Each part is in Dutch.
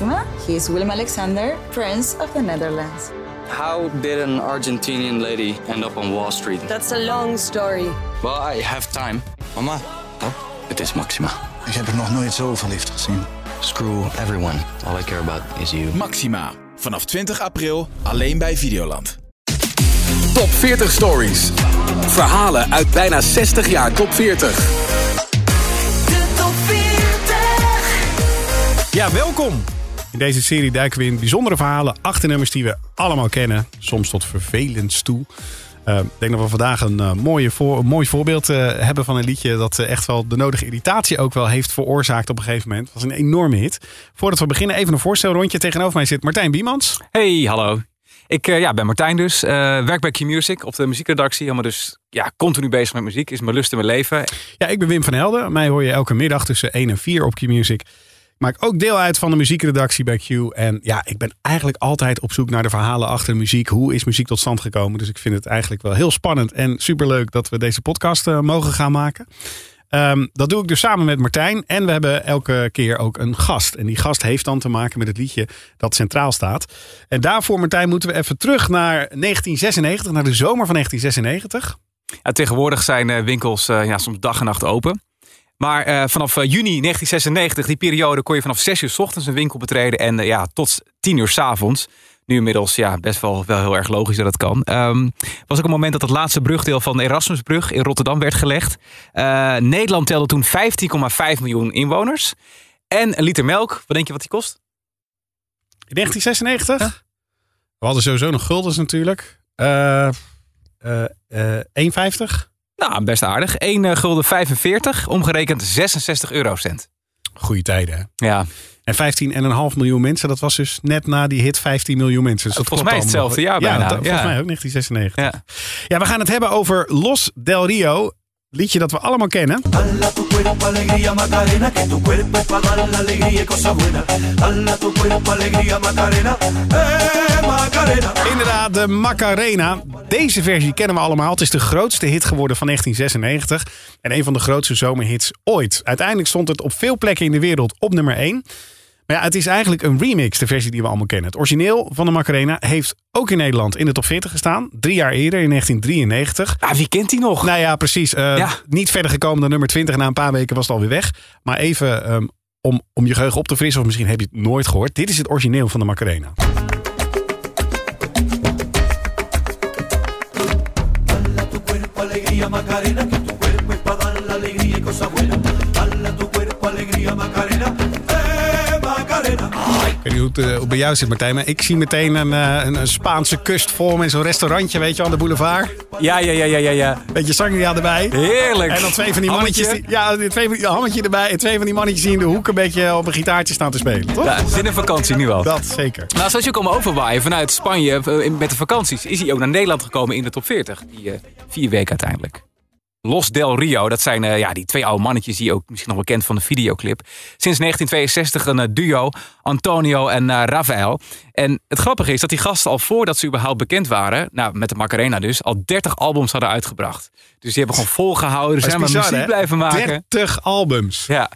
Maxima. He is Willem Alexander, Prince of the Netherlands. How did an Argentinian lady end up on Wall Street? That's a long story. Well, I have time. Mama, Oh, het is Maxima. ik heb er nog nooit zo verliefd gezien. Screw everyone. All I care about is you. Maxima. Vanaf 20 april alleen bij Videoland. Top 40 Stories. Verhalen uit bijna 60 jaar top 40. De top 40. Ja, welkom! In deze serie duiken we in bijzondere verhalen achter nummers die we allemaal kennen. Soms tot vervelend toe. Uh, ik denk dat we vandaag een, uh, mooie voor, een mooi voorbeeld uh, hebben van een liedje dat echt wel de nodige irritatie ook wel heeft veroorzaakt op een gegeven moment. Het was een enorme hit. Voordat we beginnen even een voorstelrondje. Tegenover mij zit Martijn Biemans. Hey, hallo. Ik ja, ben Martijn dus. werk bij Q-Music op de muziekredactie. Helemaal dus ja, continu bezig met muziek. Is mijn lust in mijn leven. Ja, ik ben Wim van Helden. Mij hoor je elke middag tussen 1 en 4 op Q-Music maak ook deel uit van de muziekredactie bij Q. En ja, ik ben eigenlijk altijd op zoek naar de verhalen achter muziek. Hoe is muziek tot stand gekomen? Dus ik vind het eigenlijk wel heel spannend en superleuk dat we deze podcast uh, mogen gaan maken. Um, dat doe ik dus samen met Martijn. En we hebben elke keer ook een gast. En die gast heeft dan te maken met het liedje dat centraal staat. En daarvoor, Martijn, moeten we even terug naar 1996, naar de zomer van 1996. Ja, tegenwoordig zijn winkels uh, ja, soms dag en nacht open. Maar uh, vanaf uh, juni 1996, die periode, kon je vanaf 6 uur s ochtends een winkel betreden. En uh, ja, tot 10 uur s avonds. Nu inmiddels ja, best wel, wel heel erg logisch dat dat kan. Um, was ook een moment dat het laatste brugdeel van de Erasmusbrug in Rotterdam werd gelegd. Nederland telde toen 15,5 miljoen inwoners. En een liter melk, wat denk je wat die kost? In 1996? Ja. We hadden sowieso nog guldens natuurlijk. Uh, 1,50? Nou, best aardig. 1 gulden 45, omgerekend 66 eurocent. Goeie tijden, hè? Ja. En 15,5 miljoen mensen, dat was dus net na die hit 15 miljoen mensen. Dus volgens mij hetzelfde jaar bijna. Ja, dat, volgens mij ook 1996. Ja. ja, we gaan het hebben over Los del Rio. Liedje dat we allemaal kennen. Inderdaad, de Macarena. Deze versie kennen we allemaal. Het is de grootste hit geworden van 1996. En een van de grootste zomerhits ooit. Uiteindelijk stond het op veel plekken in de wereld op nummer 1. Maar ja, het is eigenlijk een remix, de versie die we allemaal kennen. Het origineel van de Macarena heeft ook in Nederland in de top 40 gestaan. Drie jaar eerder, in 1993. Ah, wie kent die nog? Nou ja, precies. Uh, ja. Niet verder gekomen dan nummer 20. Na een paar weken was het alweer weg. Maar even um, om, om je geheugen op te frissen, of misschien heb je het nooit gehoord. Dit is het origineel van de Macarena. Macarena, que tu cuerpo es para dar la alegría y cosas buenas. Dale a tu cuerpo alegría, Macarena. Niet hoe het bij jou zit, Martijn. Maar ik zie meteen een, uh, een, een Spaanse kust voor met zo'n restaurantje, weet je, aan de boulevard. Ja, ja, ja, ja, ja. ja. Beetje sangria erbij. Heerlijk. En dan twee van die mannetjes. Die, ja, twee van, hammetje erbij. En twee van die mannetjes die in de hoek een beetje op een gitaartje staan te spelen. Toch? Ja, zin in vakantie nu al. Dat zeker. Nou, zoals je komen overwaaien vanuit Spanje met de vakanties, is hij ook naar Nederland gekomen in de top 40. Die uh, vier weken uiteindelijk. Los del Rio, dat zijn uh, ja, die twee oude mannetjes die je ook misschien nog wel kent van de videoclip. Sinds 1962 een uh, duo, Antonio en uh, Rafael. En het grappige is dat die gasten al voordat ze überhaupt bekend waren, nou, met de Macarena dus, al 30 albums hadden uitgebracht. Dus die hebben gewoon volgehouden, ze zijn maar muziek hè? blijven maken. 30 albums. Ja.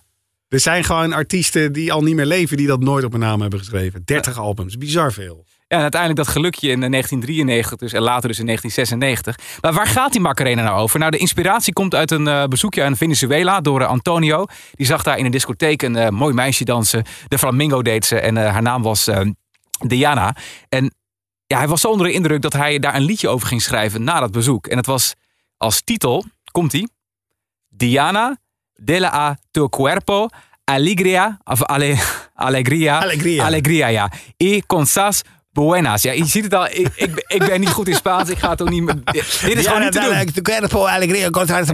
Er zijn gewoon artiesten die al niet meer leven die dat nooit op een naam hebben geschreven. 30 albums, bizar veel. Ja, en uiteindelijk dat gelukje in 1993 dus, en later dus in 1996. Maar waar gaat die Macarena nou over? Nou, de inspiratie komt uit een uh, bezoekje aan Venezuela door uh, Antonio. Die zag daar in een discotheek een uh, mooi meisje dansen. De flamingo deed ze en haar naam was Diana. En ja, hij was zo onder de indruk dat hij daar een liedje over ging schrijven na dat bezoek. En het was als titel, komt ie, Diana de la a tu cuerpo alegria, of ale, alegria, alegria, alegria, ja. Y consas Buenas. Ja, je ziet het al. Ik, ik, ik ben niet goed in Spaans. Ik ga het ook niet. Dit is gewoon niet te doen.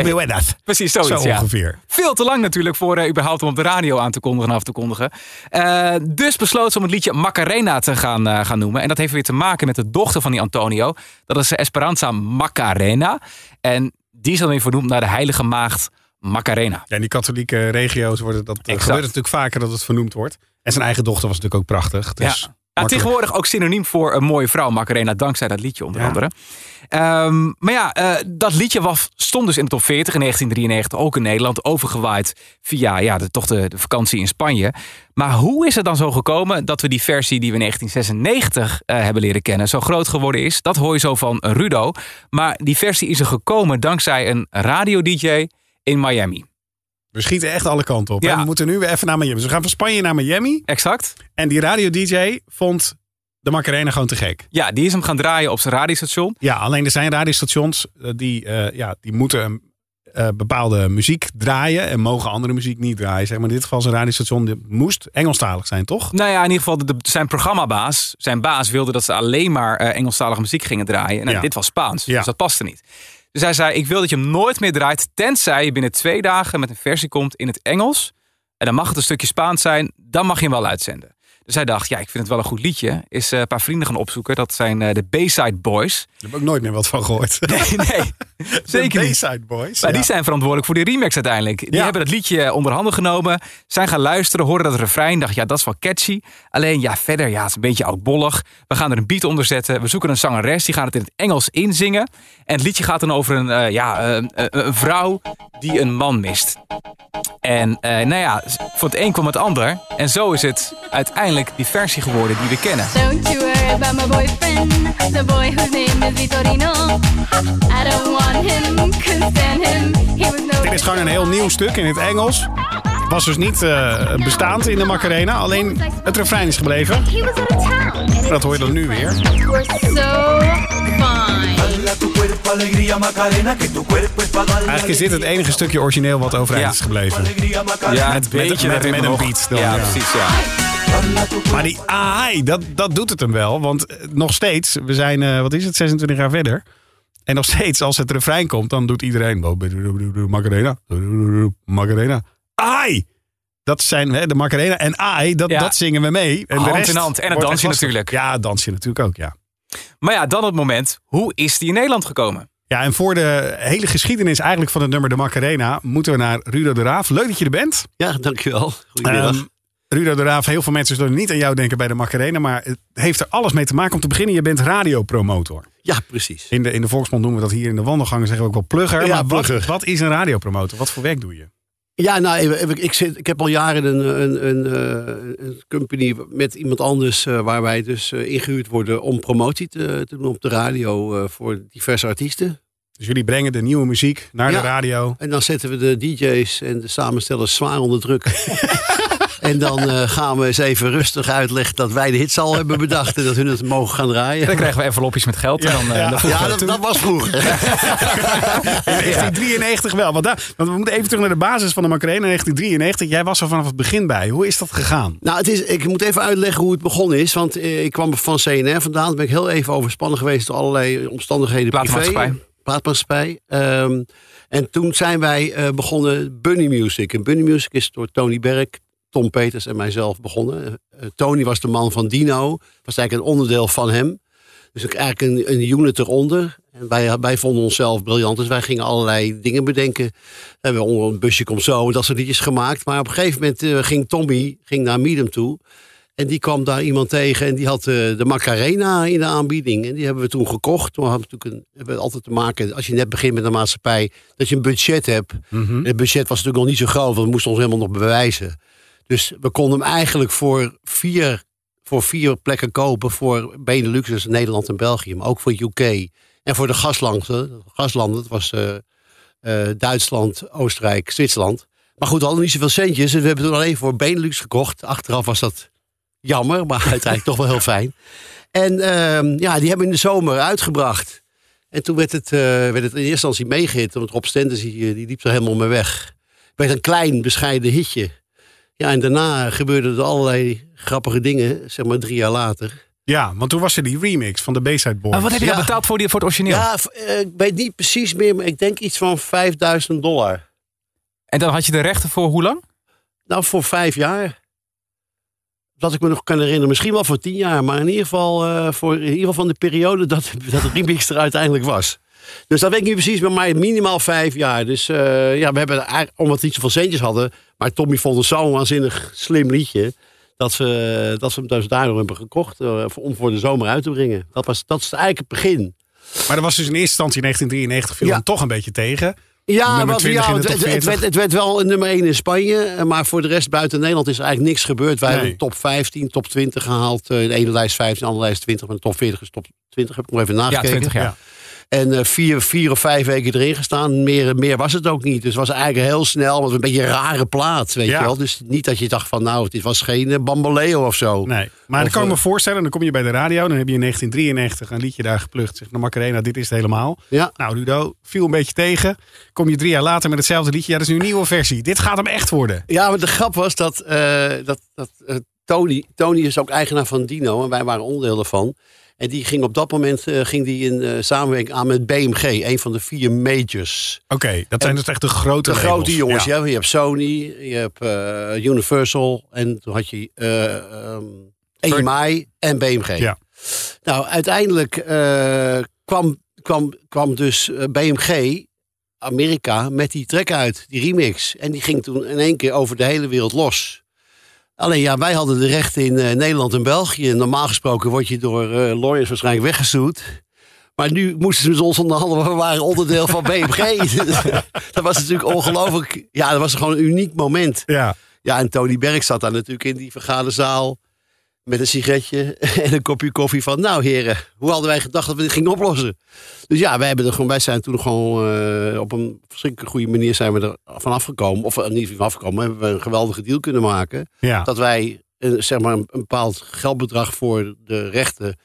buenas. Precies, zoiets, Zo ja. ongeveer. Veel te lang natuurlijk voor uh, überhaupt om op de radio aan te kondigen en af te kondigen. Uh, dus besloot ze om het liedje Macarena te gaan, uh, gaan noemen. En dat heeft weer te maken met de dochter van die Antonio. Dat is Esperanza Macarena. En die is dan weer vernoemd naar de heilige maagd Macarena. Ja, in die katholieke regio's wordt het, dat, gebeurt het natuurlijk vaker dat het vernoemd wordt. En zijn eigen dochter was natuurlijk ook prachtig. Dus... Ja. Makkelijk. tegenwoordig ook synoniem voor een mooie vrouw, Macarena, dankzij dat liedje onder Ja. andere. Ehm, maar ja, eh, dat liedje was, stond dus in de top 40 in 1993, ook in Nederland, overgewaaid via ja, de, toch de, de vakantie in Spanje. Maar hoe is het dan zo gekomen dat we die versie die we in 1996 eh, hebben leren kennen zo groot geworden is? Dat hoor je zo van Rudo. Maar die versie is er gekomen dankzij een radio-dj in Miami. We schieten echt alle kanten op. Ja. We moeten nu weer even naar Miami. Dus we gaan van Spanje naar Miami. Exact. En die radio-dj vond de Macarena gewoon te gek. Ja, die is hem gaan draaien op zijn radiostation. Ja, alleen er zijn radiostations eh, die, eh, ja, die moeten een eh, bepaalde muziek draaien en mogen andere muziek niet draaien. Zeg maar in dit geval zijn radiostation die moest Engelstalig zijn, toch? Nou ja, in ieder geval de, zijn programmabaas, zijn baas wilde dat ze alleen maar eh, Engelstalige muziek gingen draaien. En Ja. dit was Spaans, Ja. dus dat paste niet. Dus hij zei, ik wil dat je hem nooit meer draait, tenzij je binnen twee dagen met een versie komt in het Engels. En dan mag het een stukje Spaans zijn, dan mag je hem wel uitzenden. Hij dacht, ja, ik vind het wel een goed liedje. Is eh, een paar vrienden gaan opzoeken. Dat zijn eh, de Bayside Boys. Daar heb ik nooit meer wat van gehoord. Nee, nee, zeker De niet. Bayside Boys. Maar ja. die zijn verantwoordelijk voor die remix uiteindelijk. Die Ja. hebben het liedje onder handen genomen. Zijn gaan luisteren, horen dat refrein. Dacht, ja, dat is wel catchy. Alleen, ja, verder, ja, het is een beetje oudbollig. We gaan er een beat onder zetten. We zoeken een zangeres. Die gaat het in het Engels inzingen. En het liedje gaat dan over een, eh, ja, eh, eh, een vrouw die een man mist. En eh, nou ja, van het een kwam het ander. En zo is het uiteindelijk die versie geworden die we kennen. Don't you worry about my boyfriend, the boy whose name is Vitorino. I don't want him, couldn't stand him. He was no Dit is gewoon een heel nieuw stuk in het Engels. Was dus niet eh, bestaand in de Macarena. Alleen het refrein is gebleven. Dat hoor je dan nu weer. was so fine. Eigenlijk is dit het enige stukje origineel wat overeind Ja. is gebleven. Ja, Met- het beetje met- met ritme een beat dan, ja, ja. precies, ja. Maar die AI, dat, dat doet het hem wel. Want eh, nog steeds, we zijn, eh, wat is het, 26 jaar verder. En nog steeds, als het refrein komt, dan doet iedereen... Macarena, Macarena. AI! Dat zijn hè, de Macarena en AI, dat, Ja. dat zingen we mee. En de Hand rest in hand. En het dansje natuurlijk. Ja, het dansje natuurlijk ook, ja. Maar ja, dan het moment. Hoe is die in Nederland gekomen? Ja, en voor de hele geschiedenis eigenlijk van het nummer de Macarena... moeten we naar Rudo de Raaf. Leuk dat je er bent. Ja, dankjewel. Goedemiddag. Ehm, Rudo de Raaf, heel veel mensen zullen niet aan jou denken bij de Macarena... maar het heeft er alles mee te maken. Om te beginnen, je bent radiopromotor. ja, precies. In de, in de volksmond noemen we dat hier in de wandelgangen zeggen we ook wel plugger. Ja, maar plugger. wat is een radiopromotor? Wat voor werk doe je? Ja, nou, ik, ik, zit, ik heb al jaren een, een, een, eh, een company met iemand anders... eh, waar wij dus eh, ingehuurd worden om promotie te, te doen op de radio... voor diverse artiesten. Dus jullie brengen de nieuwe muziek naar Ja. de radio. En dan zetten we de DJ's en de samenstellers zwaar onder druk. en dan eh, gaan we eens even rustig uitleggen dat wij de hits al hebben bedacht... en dat hun het mogen gaan draaien. Dan krijgen we envelopjes met geld. En dan, eh, Ja. dan Ja, dat, dat was vroeger. In 1993 wel. Want, daar, want we moeten even terug naar de basis van de Macarena. In 1993, jij was er vanaf het begin bij. Hoe is dat gegaan? Nou, het is, ik moet even uitleggen hoe het begonnen is. Want eh, ik kwam van CNR vandaan. Daar ben ik heel even overspannen geweest door allerlei omstandigheden. privé. Platenmaatschappij. Platenmaatschappij. Ehm, en toen zijn wij eh, begonnen Bunny Music. En Bunny Music is door Tony Berg, Tom Peters en mijzelf begonnen. Eh, Tony was de man van Dino. Was eigenlijk een onderdeel van hem. Dus eigenlijk een, een unit eronder. En wij, wij vonden onszelf briljant. Dus wij gingen allerlei dingen bedenken. We hebben onder een busje komt zo. Dat soort liedjes gemaakt. Maar op een gegeven moment eh, ging Tommy ging naar Medium toe. En die kwam daar iemand tegen. En die had eh, de Macarena in de aanbieding. En die hebben we toen gekocht. Toen hadden we natuurlijk een, hebben we altijd te maken. Als je net begint met een maatschappij. Dat je een budget hebt. Mhm. Het budget was natuurlijk nog niet zo groot. Want we moesten ons helemaal nog bewijzen. Dus we konden hem eigenlijk voor vier, voor vier plekken kopen. Voor Benelux, dus Nederland en België. Maar ook voor UK. En voor de gaslanden. Gaslanden, dat was eh, eh, Duitsland, Oostenrijk, Zwitserland. Maar goed, we hadden niet zoveel centjes. En we hebben toen alleen voor Benelux gekocht. Achteraf was dat jammer, maar uiteindelijk toch wel heel fijn. En ehm, ja, die hebben in de zomer uitgebracht. En toen werd het, eh, werd het in eerste instantie meegehit. Want Rob Stenders, die, die liep er helemaal mee weg. Het werd een klein, bescheiden hitje. Ja, en daarna gebeurden er allerlei grappige dingen, zeg maar drie jaar later. Ja, want toen was er die remix van de Bayside Boys. Maar wat heb je Ja. dan betaald voor, die, voor het origineel? Ja, eh, ik weet niet precies meer, maar ik denk iets van 5000 dollar. En dan had je de rechten voor hoe lang? Nou, voor vijf jaar. Dat ik me nog kan herinneren, misschien wel voor tien jaar. Maar in ieder geval, eh, voor, in ieder geval van de periode dat, dat de remix er uiteindelijk was. Dus dat weet ik niet precies, maar maar minimaal vijf jaar. Dus eh, ja, we hebben eigenlijk, omdat we niet zoveel centjes hadden. Maar Tommy vond het zo'n waanzinnig slim liedje. dat we, dat we hem dus daardoor hebben gekocht eh, voor- om voor de zomer uit te brengen. Dat, was, dat is eigenlijk het begin. Maar dat was dus in eerste instantie in 1993 viel Ja. hem toch een beetje tegen. Ja, 20 ja het, top het, het 40. werd, het werd wel nummer 1 in Spanje. eh, Maar voor de rest buiten Nederland is er eigenlijk niks gebeurd. Wij Nee. hebben top 15, top 20 gehaald. eh, In de ene lijst 15, de andere lijst 20. Maar de top 40 is top 20. Heb ik nog even Ja, nagekeken. 20 jaar. Ja. En eh, vier, vier of vijf weken erin gestaan. Meer, meer was het ook niet. Dus het was eigenlijk heel snel. Want een beetje een rare plaat, weet Ja. je wel. Dus niet dat je dacht van nou, dit was geen eh, Bamboleo of zo. Nee. Maar dan kan ik me eh, voorstellen, dan kom je bij de radio. Dan heb je in 1993 een liedje daar geplukt. Zeg, nou Macarena, dit is het helemaal. Ja. Nou, Ludo, viel een beetje tegen. Kom je drie jaar later met hetzelfde liedje. Ja, dat is nu een nieuwe versie. Dit gaat hem echt worden. Ja, maar de grap was dat, dat, dat Tony, Tony is ook eigenaar van Dino en wij waren onderdeel ervan. En die ging op dat moment eh, ging die in eh, samenwerking aan met BMG, een van de vier majors. Oké, dat zijn dus echt de grote De labels. grote jongens. Ja. Ja. Je hebt Sony, je hebt eh, Universal en toen had je eh ehm, EMI en BMG. Ja. Nou, uiteindelijk kwam, kwam, kwam dus BMG, Amerika, met die track uit, die remix. En die ging toen in één keer over de hele wereld los. Alleen ja, wij hadden de rechten in eh, Nederland en België. Normaal gesproken word je door eh, lawyers waarschijnlijk weggezoet. Maar nu moesten ze ons onderhandelen. We waren onderdeel van BMG. dat was natuurlijk ongelooflijk. Ja, dat was gewoon een uniek moment. Ja. Ja, en Tony Berg zat daar natuurlijk in die vergaderzaal. Met een sigaretje en een kopje koffie van... Nou heren, hoe hadden wij gedacht dat we dit gingen oplossen? Dus ja, wij, hebben er gewoon, wij zijn toen gewoon eh, op een verschrikkelijk goede manier zijn we er van afgekomen. Of eh, niet van afgekomen, hebben we een geweldige deal kunnen maken. Ja. Dat wij eh, zeg maar een, een bepaald geldbedrag voor de rechten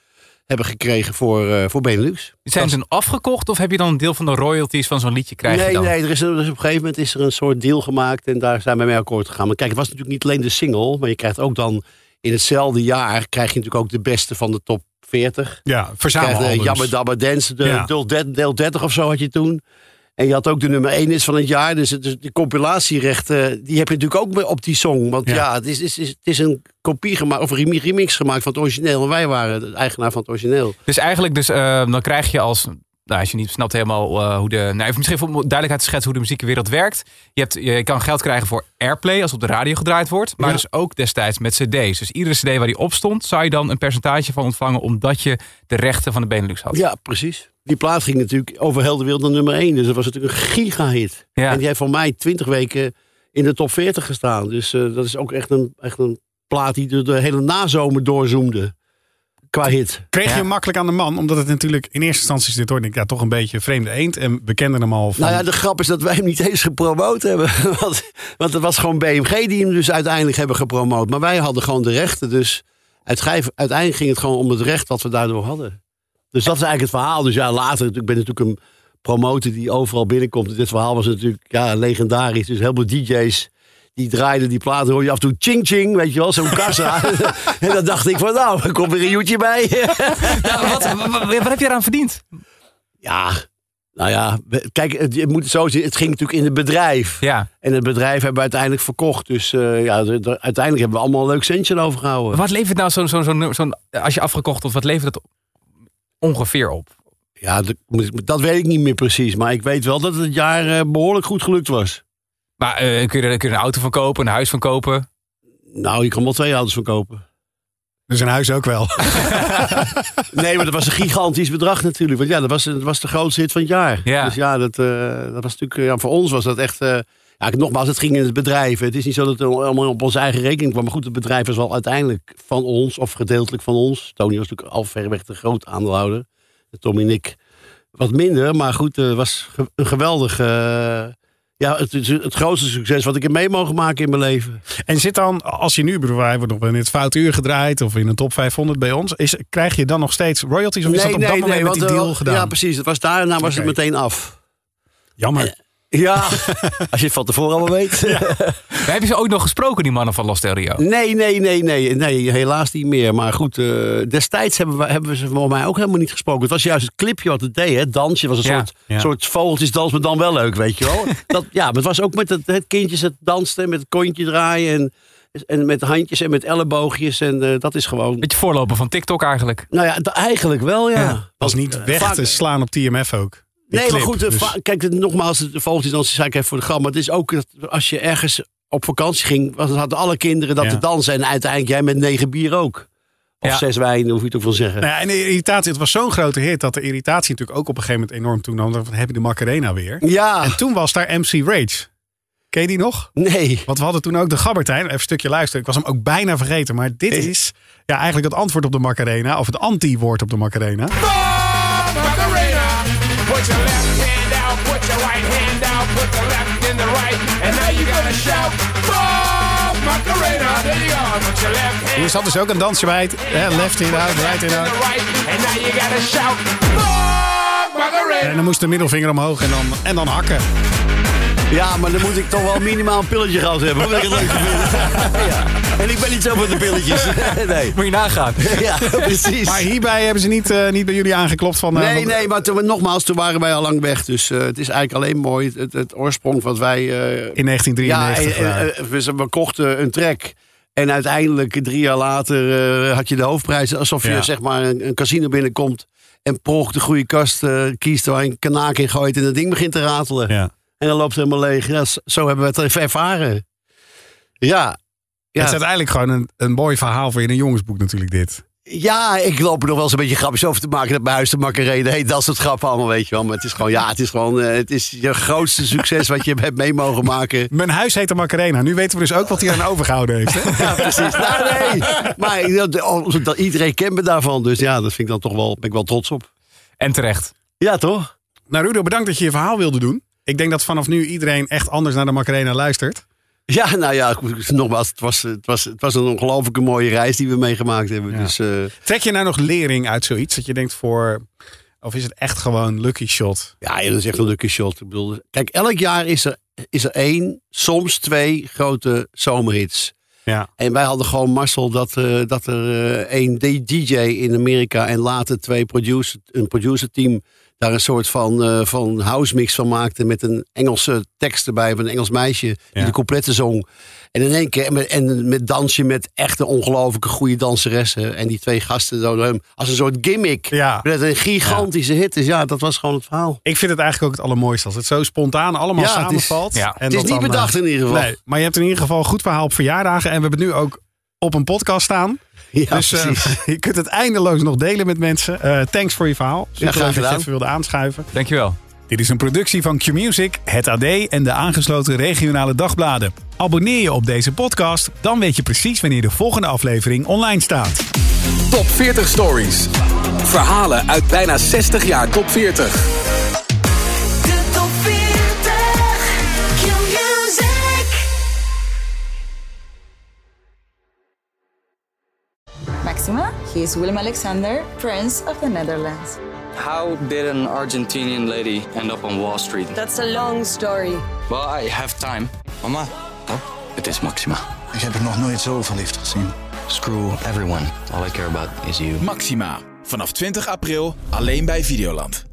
hebben gekregen voor, eh, voor Benelux. Zijn ze afgekocht of heb je dan een deel van de royalties van zo'n liedje krijg je nee, dan? nee, er is, er is op een gegeven moment is er een soort deal gemaakt en daar zijn we mee akkoord gegaan. Maar kijk, het was natuurlijk niet alleen de single, maar je krijgt ook dan in hetzelfde jaar krijg je natuurlijk ook de beste van de top 40. Ja, de Jabba Dabba Dance, de Ja. deel, de- deel 30 of zo had je toen. En je had ook de nummer 1 is van het jaar. Dus, het- dus de compilatierechten, die heb je natuurlijk ook op die song. Want Ja. ja, het, is, is, is- het is een kopie gemaakt, of een remi- remix gemaakt van het origineel. En wij waren de eigenaar van het origineel. Dus eigenlijk, dus, eh, dan krijg je als. Nou, als je niet snapt helemaal eh, hoe de. Nou, even misschien voor duidelijkheid te schetsen hoe de muziekwereld werkt. Je, hebt, je kan geld krijgen voor airplay als op de radio gedraaid wordt. Maar Ja. dus ook destijds met CD's. Dus iedere CD waar die op stond, zou je dan een percentage van ontvangen. omdat je de rechten van de Benelux had. Ja, precies. Die plaat ging natuurlijk over heel de wereld naar nummer 1. Dus dat was natuurlijk een gigahit. Ja. En die heeft voor mij 20 weken in de top 40 gestaan. Dus eh, dat is ook echt een, echt een plaat die de, de hele nazomer doorzoomde. Qua hit. Kreeg je hem makkelijk aan de man? Omdat het natuurlijk in eerste instantie is dit hoor, ik, ja, toch een beetje vreemde eend. En we kenden hem al van... Nou ja, de grap is dat wij hem niet eens gepromoot hebben. Want, want het was gewoon BMG die hem dus uiteindelijk hebben gepromoot. Maar wij hadden gewoon de rechten. Dus uiteindelijk ging het gewoon om het recht wat we daardoor hadden. Dus dat is eigenlijk het verhaal. Dus ja, later, ik ben natuurlijk een promotor die overal binnenkomt. Dit verhaal was natuurlijk ja, legendarisch. Dus heel veel DJ's die draaiden die platen. hoor je af en toe ching ching, weet je wel, zo'n kassa. en dan dacht ik van nou, er komt weer een joetje bij. Nou, wat, wat, heb je eraan verdiend? ja, nou ja, kijk, het, je moet zo zien. Het ging natuurlijk in het bedrijf. Ja. En het bedrijf hebben we uiteindelijk verkocht. Dus eh, ja, de- de- uiteindelijk hebben we allemaal een leuk centje overgehouden. Wat levert nou zo'n. zo'n zo'n zo'n- als je afgekocht wordt, wat levert het ongeveer op? Ja, dat, dat weet ik niet meer precies. Maar ik weet wel dat het jaar eh, behoorlijk goed gelukt was. Maar eh, kun, je er, kun je een auto van kopen, een huis van kopen? Nou, je kan wel twee auto's verkopen. Dus een huis ook wel. Nee, maar dat was een gigantisch bedrag natuurlijk. Want ja, dat was, dat was de grootste hit van het jaar. Ja. Dus ja, dat, eh, dat was natuurlijk, eh, ja, voor ons was dat echt... eh, ja, nogmaals, het ging in het bedrijf. Het is niet zo dat het allemaal op onze eigen rekening kwam. Maar goed, het bedrijf was wel uiteindelijk van ons, of gedeeltelijk van ons. Tony was natuurlijk al verreweg de groot aandeelhouder. Tommy en ik wat minder. Maar goed, het was ge- een geweldig... ja, het, is het grootste succes wat ik heb mee mogen maken in mijn leven. En zit dan, als je nu, wij worden nog in het fout uur gedraaid of in een top 500 bij ons, is, krijg je dan nog steeds royalties? Of is dat op dat moment met die want, eh, deal gedaan? Ja, precies. Het was daarna was het meteen af. Jammer. Ja, als je het van tevoren al weet. Heb je ze ook nog gesproken, die mannen van Los Del Rio? Nee, nee, nee, nee, nee, helaas niet meer. Maar goed, eh, destijds hebben we, hebben we ze voor mij ook helemaal niet gesproken. Het was juist het clipje wat het deed, hè? het dansje was een Ja, soort, ja. soort vogeltjesdans, maar dan wel leuk, weet je wel. dat, ja, maar het was ook met het, het kindjes het dansten, met het kontje draaien en, en met handjes en met elleboogjes. En eh, dat is gewoon... Beetje voorloper van TikTok eigenlijk. Nou ja, eigenlijk wel, ja. Ja, was niet weg eh, vaak- te slaan op TMF ook. Nee, maar goed, dus- kijk, nogmaals, de vogeltjesdans zei ik even voor de grap. Maar het is ook, dat als je ergens op vakantie ging, was- hadden alle kinderen dat Ja. te dansen. En uiteindelijk jij met negen bier ook. Of Ja. zes wijn, hoe je het ook wil zeggen. Nou ja, en de irritatie, het was zo'n grote hit dat de irritatie natuurlijk ook op een gegeven moment enorm toenam. Van heb je de Macarena weer? Ja, En toen was daar MC Rage. Ken je die nog? nee. Want we hadden toen ook de Gabbertijn. Even een stukje luisteren. Ik was hem ook bijna vergeten. Maar dit is ja, eigenlijk het antwoord op de Macarena. Of het anti-woord op de Macarena. Macarena. Put your left hand out, put your right hand out, put the left in the right, and now you gotta shout, Bob Macarena. There you go. Put your left hand Hier zat dus ook een dansje bij. Het, hè, left in, out, right in, in out. the right, and now you gotta shout, Bob Macarena. En dan moest de middelvinger omhoog en dan, en dan hakken. Ja, maar dan moet ik toch wel minimaal een pilletje gehad hebben. Wil ik het leuk vinden. ja. En ik ben niet zo van de pilletjes. nee. Moet je nagaan. Ja, precies. Maar hierbij hebben ze niet, eh, niet bij jullie aangeklopt van... eh, Nee, nee, maar toen, nogmaals, toen waren wij al lang weg. Dus eh, het is eigenlijk alleen mooi. Het, het oorsprong wat wij... eh, In 1993. Ja, we, we kochten een track. En uiteindelijk, drie jaar later, eh, had je de hoofdprijs. Alsof je Ja. zeg maar een, een casino binnenkomt. En prog de goede kast eh, kiest waar je een kanaak in gooit. En dat ding begint te ratelen. ja. En dan loopt het helemaal leeg. Ja, zo hebben we het even ervaren. Ja. Ja, Het is uiteindelijk gewoon een, een mooi verhaal voor je in een jongensboek natuurlijk dit. ja, ik loop er nog wel eens een beetje grapjes over te maken. Dat mijn huis de Macarena heet. Dat soort grappen allemaal, weet je wel. Maar het is gewoon, ja, het is gewoon... eh, het is je grootste succes wat je hebt mee mogen maken. Mijn huis heet de Macarena. Nu weten we dus ook wat hij aan overgehouden heeft. Hè? Ja, precies. Nou, nee. Maar dat, oh, dat- iedereen kent me daarvan. Dus ja, dat vind ik dan toch wel, ben ik wel trots op. En terecht. Ja, toch? Nou Rudo, bedankt dat je je verhaal wilde doen. Ik denk dat vanaf nu iedereen echt anders naar de Macarena luistert. Ja, nou ja, nogmaals, het was, het was, het was een ongelooflijke mooie reis die we meegemaakt hebben. Ja. Dus eh, Trek je nou nog lering uit zoiets? Dat je denkt voor... Of is het echt gewoon lucky shot? ja, dat is echt een lucky shot. Ik bedoel, kijk, elk jaar is er, is er één, soms twee grote zomerhits. Ja. En wij hadden gewoon Marcel dat, eh, dat er eh, één DJ in Amerika en later twee producer, een producerteam daar een soort van, eh, van house mix van maakte met een Engelse tekst erbij van een Engels meisje die Ja. de complete zong. En in één keer met, en met dansje met echte ongelooflijke goede danseressen en die twee gasten zo door hem als een soort gimmick. Ja. Dat een gigantische hit is. Ja, dat was gewoon het verhaal. Ik vind het eigenlijk ook het allermooiste. Als het zo spontaan allemaal Ja, het is- samenvalt. ja. En Het is niet dan, bedacht eh, in ieder geval. Nee, maar je hebt in ieder geval een goed verhaal op verjaardagen. En we hebben het nu ook op een podcast staan. Ja, dus eh, precies. je kunt het eindeloos nog delen met mensen. Eh, thanks voor je verhaal. Super graag leuk dat je even wilde aanschuiven. Dankjewel. Dit is een productie van Q-Music, het AD en de aangesloten regionale dagbladen. Abonneer je op deze podcast, dan weet je precies wanneer de volgende aflevering online staat. Top 40 Stories. Verhalen uit bijna 60 jaar top 40. He is Willem Alexander, Prince of the Netherlands. How did an Argentinian lady end up on Wall Street? That's a long story. Well, I have time. Mama, Het is Maxima. ik heb er nog nooit zo verliefd gezien. Screw everyone. All I care about is you. Maxima. Vanaf 20 april alleen bij Videoland.